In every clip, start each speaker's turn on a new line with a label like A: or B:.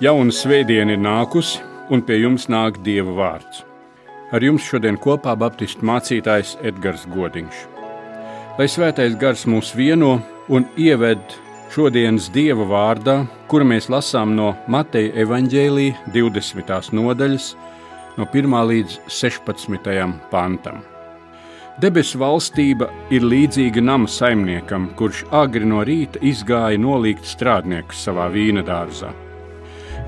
A: Jauna svētdiena ir nākusi, un pie jums nāk Dieva vārds. Ar jums šodien kopā Baptistu mācītājs Edgars Godiņš. Lai svētais gars mūs vieno un ieved šodienas Dieva vārdā, kuru mēs lasām no Mateja evaņģēlīja 20. nodaļas, no 1 līdz 16. pantam. Debesu valstība ir līdzīga nama saimniekam, kurš agri no rīta izgāja nolikt strādniekus savā vīna dārzā.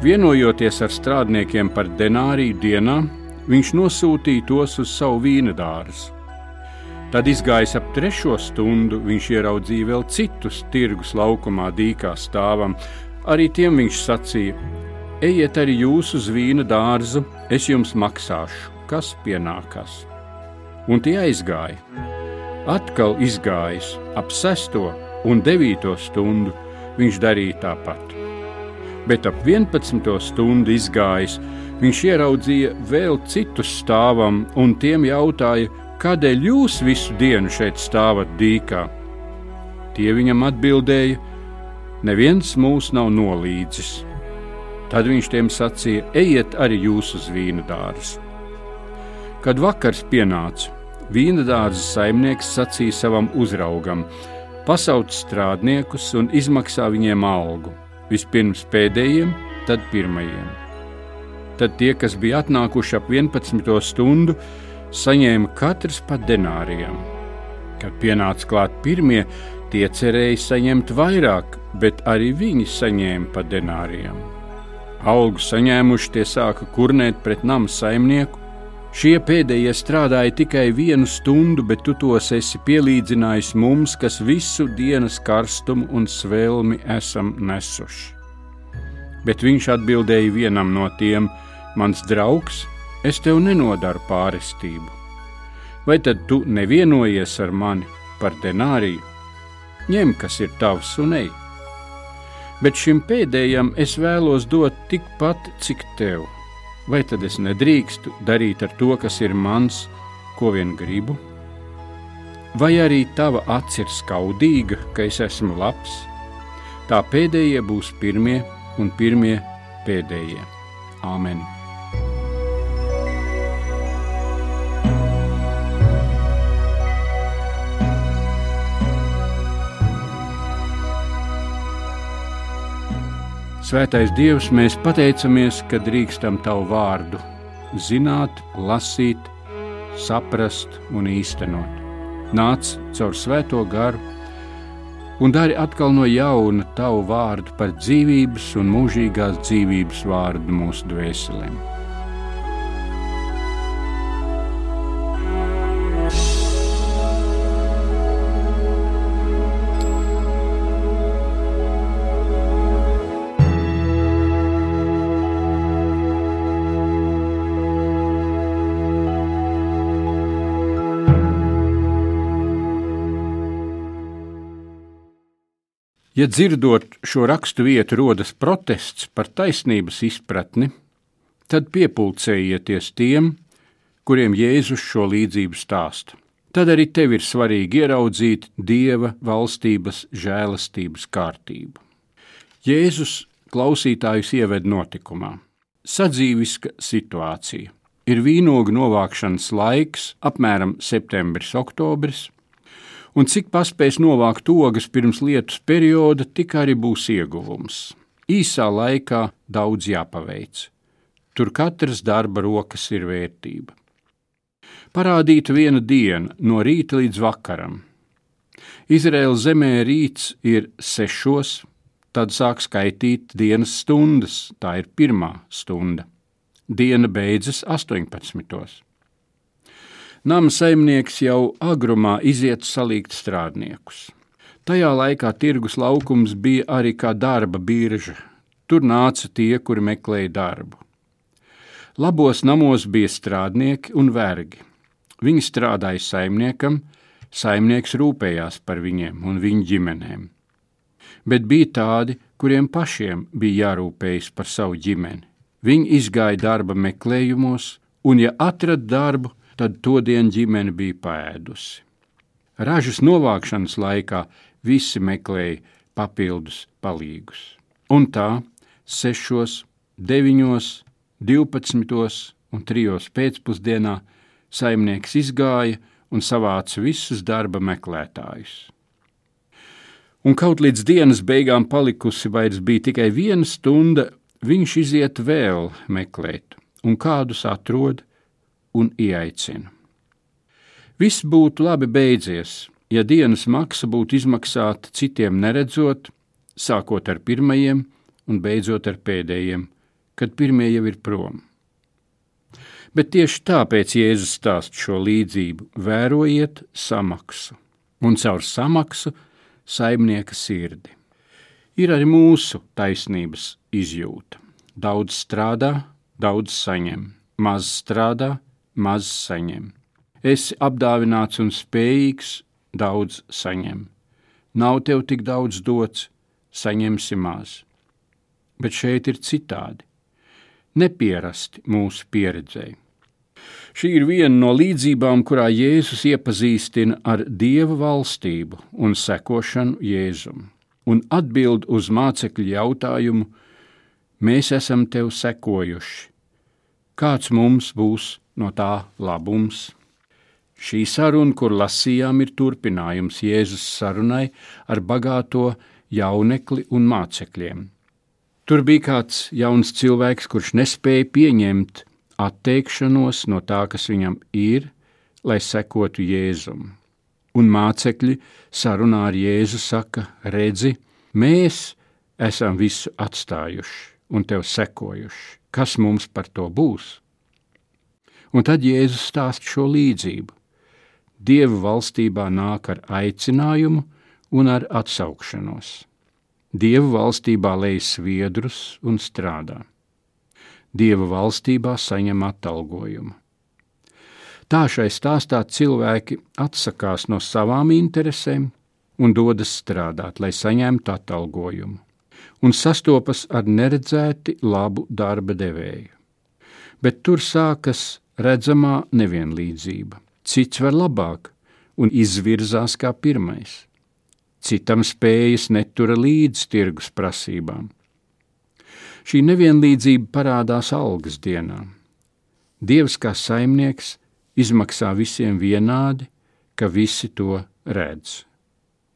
A: Vienojoties ar strādniekiem par denāriju dienā, viņš nosūtīja tos uz savu vīna dārzu. Tad, izgājis ap trešo stundu, viņš ieraudzīja vēl citus tirgus laukumā, dīkā stāvam. Arī tiem viņš sacīja: Ejiet arī jūs uz vīna dārzu, es jums maksāšu, kas pienākas. Un tie aizgāja. Atkal izgājis ap sesto un devīto stundu, viņš darīja tāpat bet ap 11. stundu izgājis, viņš ieraudzīja vēl citus stāvam un tiem jautāja, kādēļ jūs visu dienu šeit stāvat dīkā? Tie viņam atbildēja: Neviens mūs nav nolīdzis. Tad viņš tiem sacīja: Ejiet arī jūs uz vīna dārzu. Kad vakars pienāca, vīna dārza saimnieks sacīja savam uzraugam: Pasauc strādniekus un izmaksā viņiem algu vispirms pēdējiem, tad pirmajiem. Tad tie, kas bija atnākuši ap 11. stundu, saņēma katrs pa denārijam. Kad pienāca klāt pirmie, tie cerēja saņemt vairāk, bet arī viņi saņēma pa denārijam. Algu saņēmuši tie sāka kurnēt pret nama saimnieku. Šie pēdējie strādāja tikai vienu stundu, bet tu tos esi pielīdzinājis mums, kas visu dienas karstumu un svēlmi esam nesuši. Bet viņš atbildēja vienam no tiem: Mans draugs, es tev nenodaru pārestību. Vai tad tu nevienojies ar mani par denāriju? Ņem, kas ir tavs un ej. Bet šim pēdējam es vēlos dot tikpat, cik tev vai tad es nedrīkstu darīt ar to, kas ir mans, ko vien gribu? Vai arī tava acs ir skaudīga, ka es esmu labs? Tā pēdējie būs pirmie un pirmie pēdējie. Āmen! Svētais Dievs, mēs pateicamies, ka drīkstam Tavu vārdu zināt, lasīt, saprast un īstenot. Nāc caur Svēto garu un dari atkal no jauna Tavu vārdu par dzīvības un mūžīgās dzīvības vārdu mūsu dvēselēm. Ja dzirdot šo rakstu vietu, rodas protests par taisnības izpratni, tad piepulcējieties tiem, kuriem Jēzus šo līdzību stāsta. Tad arī tev ir svarīgi ieraudzīt Dieva valstības žēlastības kārtību. Jēzus klausītājus ieved notikumā. Sadzīviska situācija. Ir vīnogu novākšanas laiks, apmēram septembris, oktobris, un cik paspēs novākt ogas pirms lietus perioda, tik arī būs ieguvums. Īsā laikā daudz jāpaveic. Tur katras darba rokas ir vērtība. Parādīta viena diena, no rīta līdz vakaram. Izraēlas zemē rīts ir sešos, tad sāk skaitīt dienas stundas, tā ir pirmā stunda. Diena beidzas 18. Nama saimnieks jau agrumā iziet salikt strādniekus. Tajā laikā tirgus laukums bija arī kā darba birža. Tur nāca tie, kuri meklēja darbu. Labos namos bija strādnieki un vergi. Viņi strādāja saimniekam, saimnieks rūpējās par viņiem un viņu ģimenēm. Bet bija tādi, kuriem pašiem bija jārūpējas par savu ģimeni. Viņi izgāja darba meklējumos, un, ja atrada darbu, tad to dienu ģimene bija pēdusi. Ražas novākšanas laikā visi meklēja papildus palīgus. Un tā sešos 9, 12 un 3 pēcpusdienā saimnieks izgāja un savāca visus darba meklētājus. Un kaut līdz dienas beigām palikusi vairs bija tikai viena stunda, viņš iziet vēl meklēt, un kādus atrod un ieaicina. Viss būtu labi beidzies, ja dienas maksa būtu izmaksāta citiem neredzot, sākot ar pirmajiem un beidzot ar pēdējiem, kad pirmie jau ir prom. Bet tieši tāpēc Jēzus stāst šo līdzību: vērojiet samaksu, un caur samaksu saimnieka sirdi. Ir arī mūsu taisnības izjūta. Daudz strādā, daudz saņem, maz strādā, maz saņem. Esi apdāvināts un spējīgs, daudz saņem. Nav tev tik daudz dots, saņemsi maz. Bet šeit ir citādi, nepierasti mūsu pieredzēji. Šī ir viena no līdzībām, kurā Jēzus iepazīstina ar Dieva valstību un sekošanu Jēzum. Un atbild uz mācekļu jautājumu: Mēs esam tev sekojuši. Kāds mums būs no tā labums? Šī saruna, kur lasījām, ir turpinājums Jēzus sarunai ar bagāto jaunekli un mācekļiem. Tur bija kāds jauns cilvēks, kurš nespēja pieņemt atteikšanos no tā, kas viņam ir, lai sekotu Jēzum. Un mācekļi sarunā ar Jēzu saka: Redzi, mēs esam visu atstājuši un tev sekojuši. Kas mums par to būs? Un tad Jēzus stāsta šo līdzību. Dieva valstībā nāk ar aicinājumu un ar atsaukšanos. Dieva valstībā lej sviedrus un strādā. Dieva valstībā saņem atalgojumu. Tā šai stāstā cilvēki atsakās no savām interesēm un dodas strādāt, lai saņemtu atalgojumu, un sastopas ar neredzēti labu darba devēju. Bet tur sākas redzamā nevienlīdzība. Cits var labāk un izvirzās kā pirmais citam spējas netura līdz tirgus prasībām. Šī nevienlīdzība parādās algas dienā. Dievs kā saimnieks izmaksā visiem vienādi, ka visi to redz.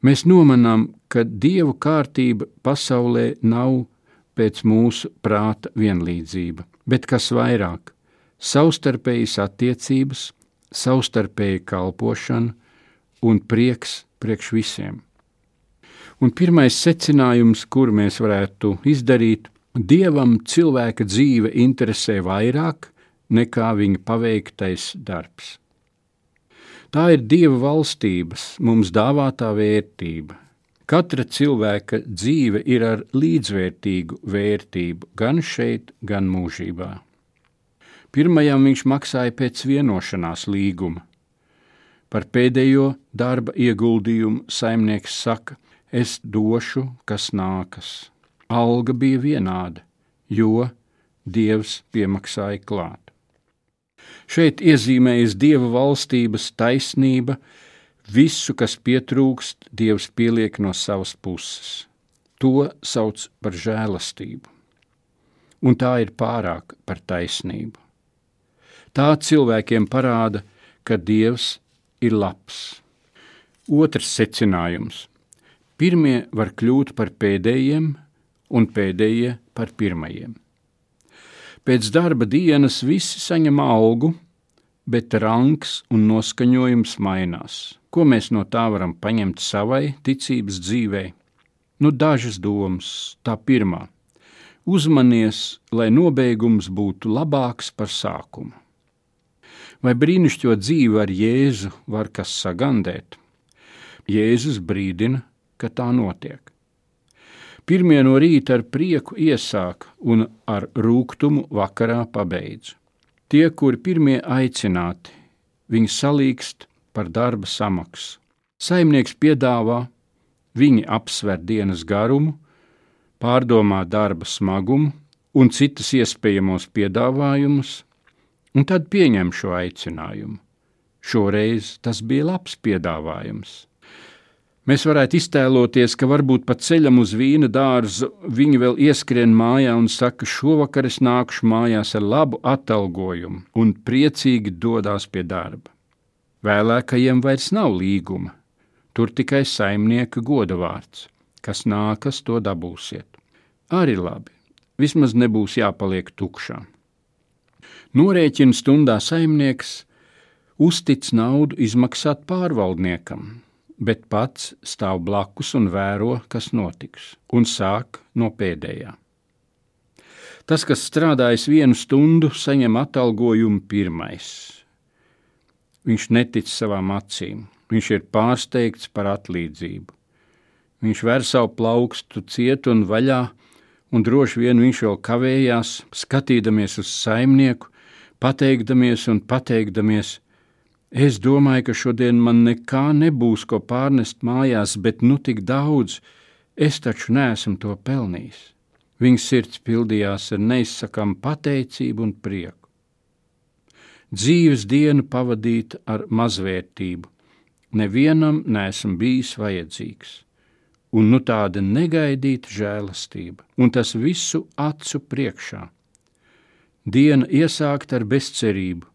A: Mēs nomanām, ka dievu kārtība pasaulē nav pēc mūsu prāta vienlīdzība, bet kas vairāk - savstarpējas attiecības, savstarpēja kalpošana un prieks priekš visiem. Un pirmais secinājums, kur mēs varētu izdarīt, Dievam cilvēka dzīve interesē vairāk nekā viņa paveiktais darbs. Tā ir Dieva valstības mums dāvātā vērtība. Katra cilvēka dzīve ir ar līdzvērtīgu vērtību gan šeit, gan mūžībā. Pirmajam viņš maksāja pēc vienošanās līguma. Par pēdējo darba ieguldījumu saimnieks saka, es došu, kas nākas. Alga bija vienāda, jo Dievs piemaksāja klāt. Šeit iezīmējas Dieva valstības taisnība, visu, kas pietrūkst, Dievs pieliek no savas puses. To sauc par žēlastību, un tā ir pārāk par taisnību. Tā cilvēkiem parāda, ka Dievs ir labs. Otrs secinājums Pirmie var kļūt par pēdējiem, un pēdējie par pirmajiem. Pēc darba dienas visi saņem algu, bet rangs un noskaņojums mainās. Ko mēs no tā varam paņemt savai ticības dzīvei? Nu, dažas domas, tā pirmā. Uzmanies, lai nobeigums būtu labāks par sākumu. Vai brīnišķīgo dzīvi ar Jēzu var kas sagandēt? Jēzus brīdina, ka tā notiek. Pirmie no rīta ar prieku iesāk un ar rūkumu vakarā pabeidz. Tie, kuri pirmie aicināti, viņi salīkst par darba samaksu. Saimnieks piedāvā, viņi apsver dienas garumu, pārdomā darba smagumu un citas iespējamos piedāvājumus, un tad pieņem šo aicinājumu. Šoreiz tas bija labs piedāvājums. Mēs varētu iztēloties, ka varbūt pa ceļam uz vīna dārzu viņi vēl ieskrien mājā un saka, šovakar es nākšu mājās ar labu atalgojumu un priecīgi dodās pie darba. Vēlākajiem vairs nav līguma, tur tikai saimnieka goda vārds, kas nākas, to dabūsiet. Arī labi, vismaz nebūs jāpaliek tukšā. Norēķina stundā saimnieks uztic naudu izmaksāt pārvaldniekam, bet pats stāv blakus un vēro, kas notiks, un sāk no pēdējā. Tas, kas strādājis vienu stundu, saņem atalgojumu pirmais. Viņš netic savām acīm, viņš ir pārsteigts par atlīdzību. Viņš ver savu plaukstu ciet un vaļā, un droši vien viņš vēl kavējās, skatīdamies uz saimnieku, pateikdamies un pateikdamies, Es domāju, ka šodien man nekā nebūs ko pārnest mājās, bet nu tik daudz, es taču neesmu to pelnījis. Viņa sirds pildījās ar neizsakām pateicību un prieku. Dzīves dienu pavadīta ar mazvērtību, nevienam nesmu bijis vajadzīgs, un nu tāda negaidīta žēlastība, un tas visu acu priekšā. Diena iesākta ar bezcerību,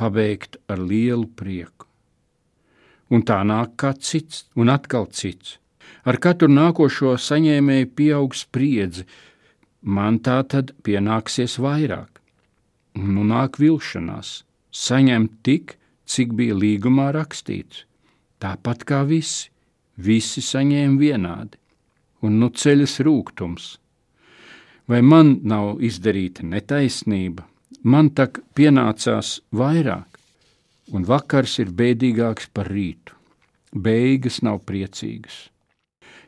A: pabeigt ar lielu prieku. Un tā nāk kā cits, un atkal cits. Ar katru nākošo saņēmēju pieaug spriedzi, man tā tad pienāksies vairāk. Nu nāk vilšanās, saņemt tik, cik bija līgumā rakstīts. Tāpat kā visi, visi saņēma vienādi, un nu ceļas rūkums. Vai man nav izdarīta netaisnība, man tak pienācās vairāk, un vakars ir bēdīgāks par rītu. Beigas nav priecīgas.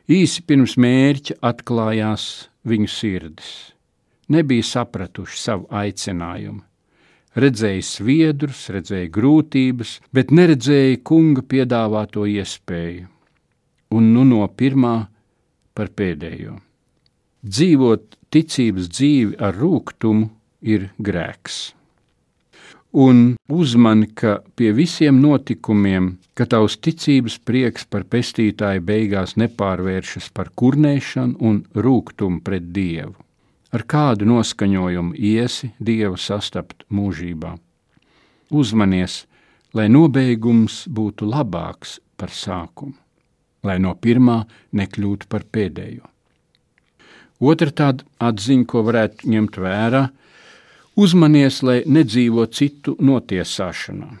A: Īsi pirms mērķa atklājās viņu sirdis. Nebija sapratuši savu aicinājumu. Redzēja sviedrus, redzēja grūtības, bet neredzēja kunga piedāvāto iespēju, un nu no pirmā par pēdējo. Dzīvot ticības dzīvi ar rūkumu ir grēks. Un uzmani, ka pie visiem notikumiem, ka tavs ticības prieks par pestītāju beigās nepārvēršas par kurnēšanu un rūkumu pret Dievu. Ar kādu noskaņojumu iesi Dievu sastapt mūžībā? Uzmanies, lai nobeigums būtu labāks par sākumu, lai no pirmā nekļūtu par pēdējo. Otra tāda atziņa, ko varētu ņemt vērā, ir Uzmanies, lai nedzīvo citu notiesāšanā.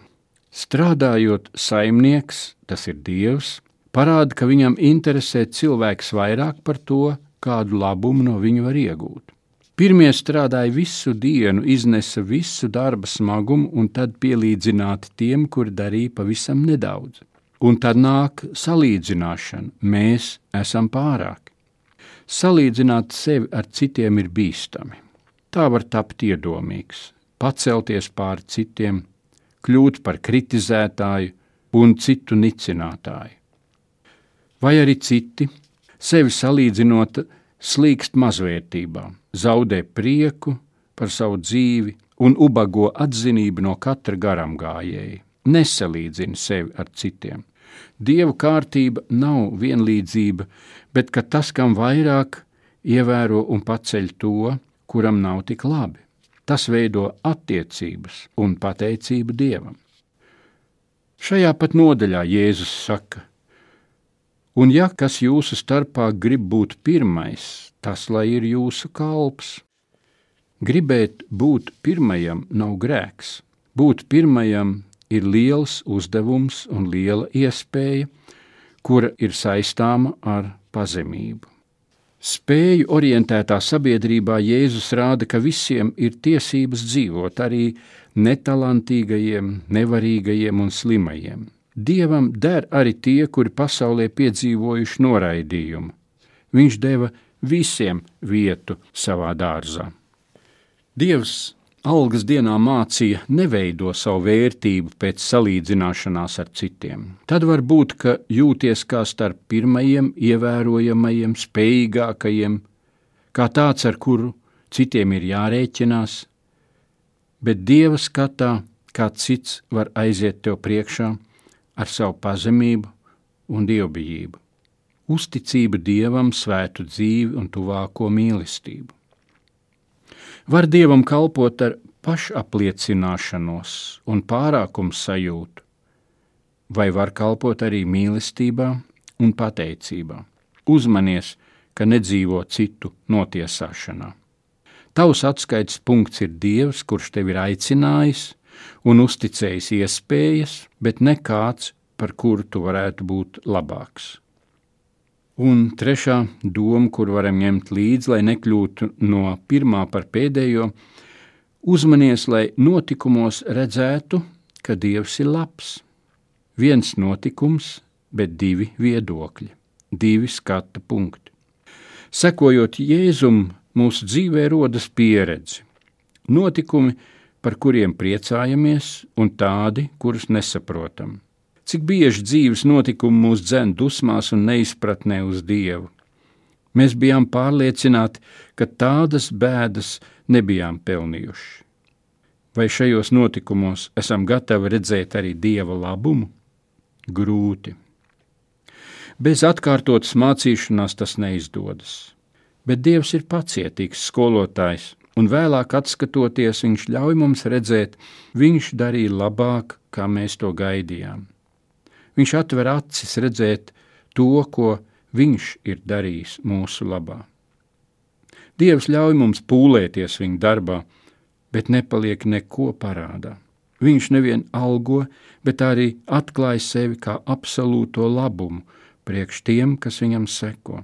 A: Strādājot saimnieks, tas ir Dievs, parāda, ka viņam interesē cilvēks vairāk par to, kādu labumu no viņa var iegūt. Pirmie strādāja visu dienu, iznesa visu darba smagumu un tad pielīdzināti tiem, kuri darīja pavisam nedaudz. Un tad nāk salīdzināšana. Mēs esam pārāk. Salīdzināt sevi ar citiem ir bīstami. Tā var tapt iedomīgs, pacelties pār citiem, kļūt par kritizētāju un citu nicinātāju. Vai arī citi, sevi salīdzinot, slīkst mazvērtībā, zaudē prieku par savu dzīvi un ubago atzinību no katra garām gājēja, nesalīdzina sevi ar citiem. Dievu kārtība nav vienlīdzība, bet tas, kam vairāk ievēro un paceļ to, kuram nav tik labi. Tas veido attiecības un pateicību Dievam. Šajā pat nodaļā Jēzus saka: Un ja kas jūsu starpā grib būt pirmais, tas lai ir jūsu kalps. Gribēt būt pirmajam nav grēks. Būt pirmajam ir liels uzdevums un liela iespēja, kura ir saistāma ar pazemību. Spēju orientētā sabiedrībā Jēzus rāda, ka visiem ir tiesības dzīvot, arī netalantīgajiem, nevarīgajiem un slimajiem. Dievam der arī tie, kuri pasaulē piedzīvojuši noraidījumu. Viņš deva visiem vietu savā dārzā. Dievs algas dienā mācīja neveido savu vērtību pēc salīdzināšanās ar citiem. Tad var būt, ka jūties kā starp pirmajiem, ievērojamajiem, spējīgākajiem, kā tāds, ar kuru citiem ir jārēķinās, bet Dieva skatā, kā cits var aiziet tev priekšā ar savu pazemību un dievbijību. uzticība Dievam, svētu dzīvi un tuvāko mīlestību. Var Dievam kalpot ar pašapliecināšanos un pārākums sajūtu, vai var kalpot arī mīlestībā un pateicībā. Uzmanies, ka nedzīvo citu notiesāšanā. Tavs atskaites punkts ir Dievs, kurš tevi ir aicinājis un uzticējis iespējas, bet ne kāds, par kuru tu varētu būt labāks. Un trešā doma, kur varam ņemt līdzi, lai nekļūtu no pirmā par pēdējo, uzmanies, lai notikumos redzētu, ka Dievs ir labs. Viens notikums, bet divi viedokļi, divi skata punkti. Sekojot Jēzum, mūsu dzīvē rodas pieredze, notikumi, par kuriem priecājamies, un tādi, kurus nesaprotam cik bieži dzīves notikumi mūs dzen dusmās un neizpratnē uz Dievu. Mēs bijām pārliecināti, ka tādas bēdas nebijām pelnījuši. Vai šajos notikumos esam gatavi redzēt arī Dieva labumu? Grūti. Bez atkārtotas mācīšanās tas neizdodas. Bet Dievs ir pacietīgs skolotājs, un vēlāk, skatoties, Viņš ļauj mums redzēt, Viņš darīja labāk, kā mēs to gaidījām. Viņš atver acis redzēt to, ko Viņš ir darījis mūsu labā. Dievs ļauj mums pūlēties viņa darbā, bet nepaliek neko parādā. Viņš nevien algo, bet arī atklāj sevi kā absolūto labumu priekš tiem, kas viņam seko.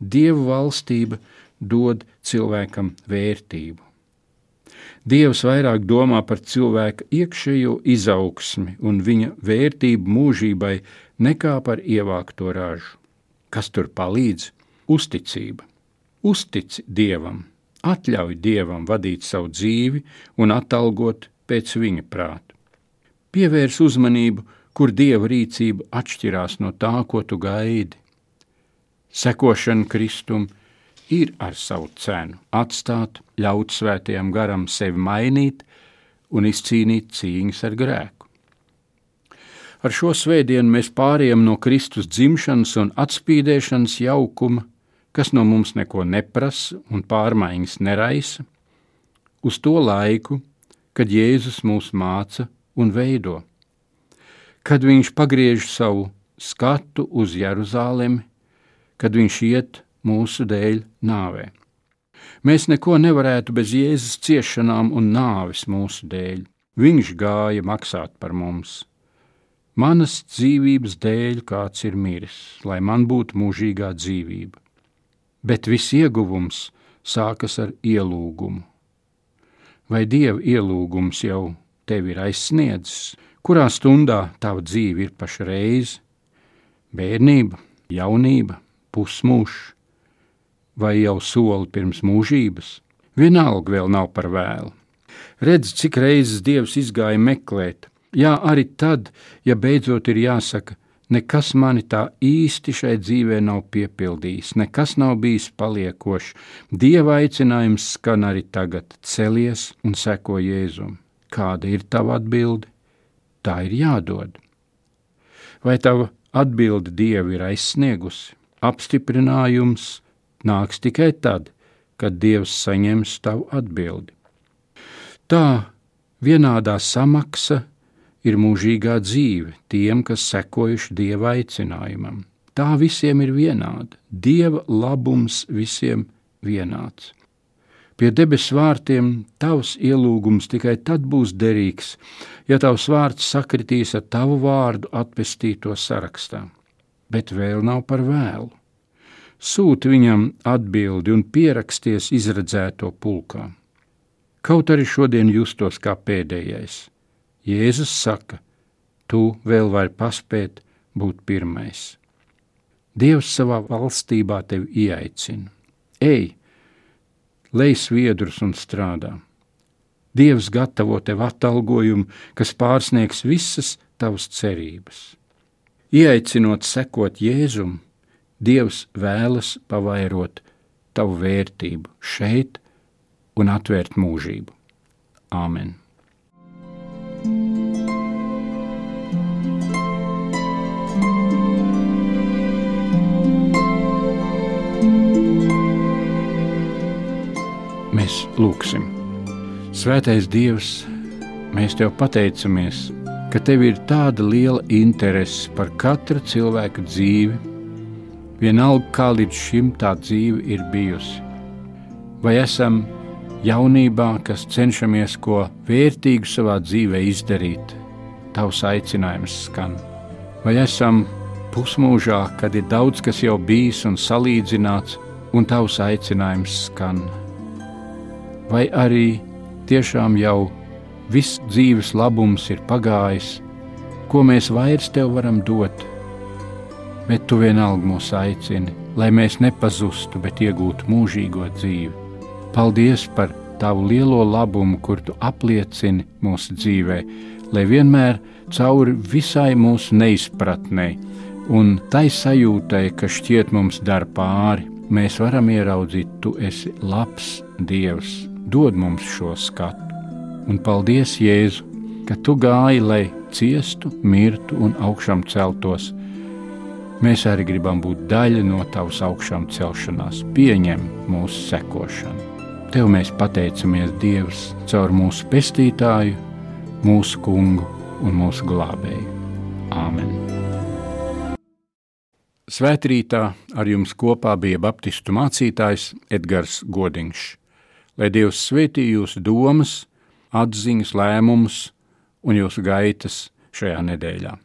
A: Dieva valstība dod cilvēkam vērtību. Dievs vairāk domā par cilvēka iekšējo izaugsmi un viņa vērtību mūžībai nekā par ievākto ražu. Kas tur palīdz? Uzticība. Uztici Dievam, atļauj Dievam vadīt savu dzīvi un atalgot pēc viņa prāta. Pievērs uzmanību, kur Dieva rīcība atšķirās no tā, ko tu gaidi. Sekošana Kristum ir ar savu cenu atstāt, ļaut svētajam garam sevi mainīt un izcīnīt cīņas ar grēku. Ar šo svētdienu mēs pārējām no Kristus dzimšanas un atspīdēšanas jaukuma, kas no mums neko neprasa un pārmaiņas neraisa, uz to laiku, kad Jēzus mūs māca un veido, kad viņš pagriež savu skatu uz Jeruzalemi, kad viņš iet mūsu dēļ nāvē. Mēs neko nevarētu bez Jēzus ciešanām un nāves mūsu dēļ. Viņš gāja maksāt par mums. Manas dzīvības dēļ kāds ir miris, lai man būtu mūžīgā dzīvība. Bet viss ieguvums sākas ar ielūgumu. Vai Dieva ielūgums jau tevi ir aizsniedzis, kurā stundā tava dzīve ir pašreiz? Bērnība, jaunība, pusmūžs vai jau soli pirms mūžības, vienalga vēl nav par vēlu. Redz, cik reizes Dievs izgāja meklēt, jā, arī tad, ja beidzot ir jāsaka, nekas mani tā īsti šai dzīvē nav piepildījis, nekas nav bijis paliekošs. Dieva aicinājums skan arī tagad: celies un seko Jēzum. Kāda ir tava atbilde? Tā ir jādod. Vai tava atbilde Dievu ir aizsniegusi? Apstiprinājums, nāks tikai tad, kad Dievs saņems tavu atbildi. Tā vienādā samaksa ir mūžīgā dzīve tiem, kas sekojuši Dieva aicinājumam. Tā visiem ir vienāda, Dieva labums visiem vienāds. Pie debesu vārtiem tavs ielūgums tikai tad būs derīgs, ja tavs vārds sakritīs ar tavu vārdu atpestīto sarakstā. Bet vēl nav par vēlu sūti viņam atbildi un pieraksties izredzēto pulkā. Kaut arī šodien justos kā pēdējais, Jēzus saka, tu vēl vari paspēt būt pirmais. Dievs savā valstībā tevi ieaicina. Ej, lej sviedrus un strādā. Dievs gatavo tev atalgojumu, kas pārsniegs visas tavas cerības. Ieaicinot sekot Jēzumam, Dievs vēlas pavairot tavu vērtību šeit un atvērt mūžību. Āmen! Mēs lūgsim, Svētais Dievs, mēs Tev pateicamies, ka Tev ir tāda liela interese par katra cilvēka dzīvi vienalga kā līdz šim tā dzīve ir bijusi. Vai esam jaunībā, kas cenšamies ko vērtīgu savā dzīvē izdarīt, Tavs aicinājums skan. Vai esam pusmūžā, kad ir daudz kas jau bijis un salīdzināts, un Tavs aicinājums skan? Vai arī tiešām jau viss dzīves labums ir pagājis, ko mēs vairs Tev varam dot? Bet Tu vienalga mūs aicini, lai mēs nepazustu, bet iegūtu mūžīgo dzīvi. Paldies par Tavu lielo labumu, kur Tu apliecini mūsu dzīvē, lai vienmēr cauri visai mūsu neizpratnei un tai sajūtai, kas šķiet mums dar pāri, mēs varam ieraudzīt, Tu esi labs Dievs, dod mums šo skatu. Un paldies, Jēzu, ka Tu gāji, lai ciestu, mirtu un augšām celtos. Mēs arī gribam būt daļa no Tavas augšām celšanās, pieņem mūsu sekošanu. Tev mēs pateicamies, Dievs, caur mūsu pestītāju, mūsu kungu un mūsu glābēju. Āmen! Svētrītā ar jums kopā bija Baptistu mācītājs Edgars Godiņš. Lai Dievs svētī jūsu domas, atziņas, lēmumus un jūsu gaitas šajā nedēļā.